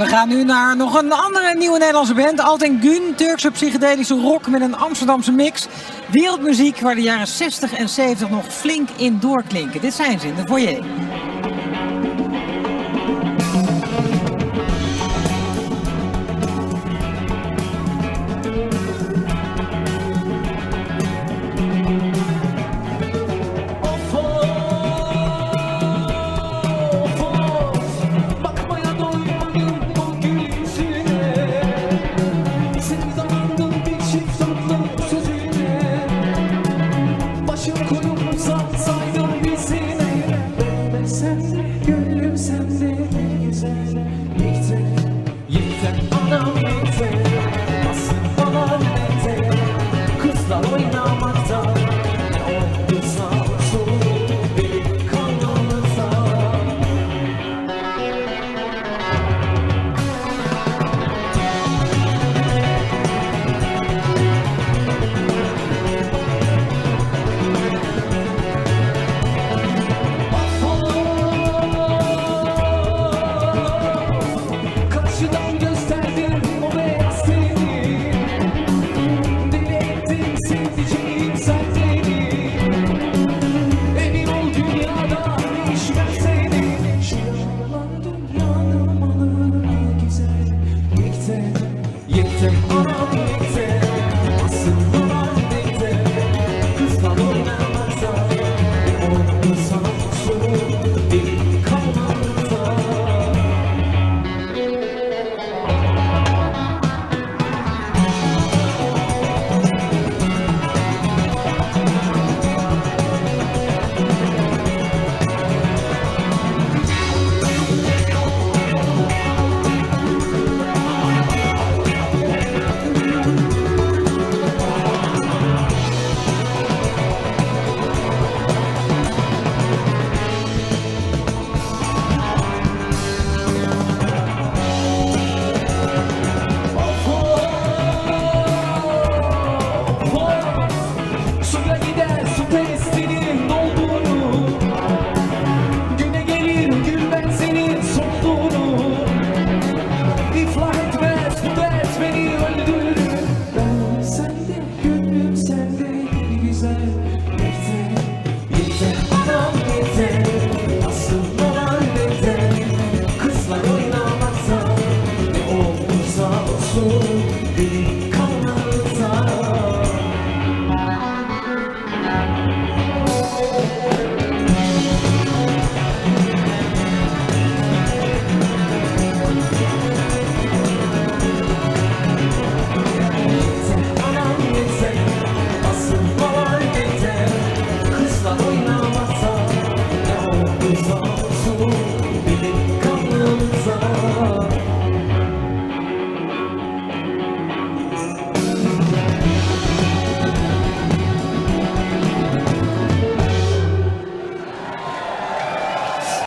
We gaan nu naar nog een andere nieuwe Nederlandse band. Alten Gun, Turkse psychedelische rock met een Amsterdamse mix. Wereldmuziek waar de jaren 60 en 70 nog flink in doorklinken. Dit zijn ze in de foyer. Oh,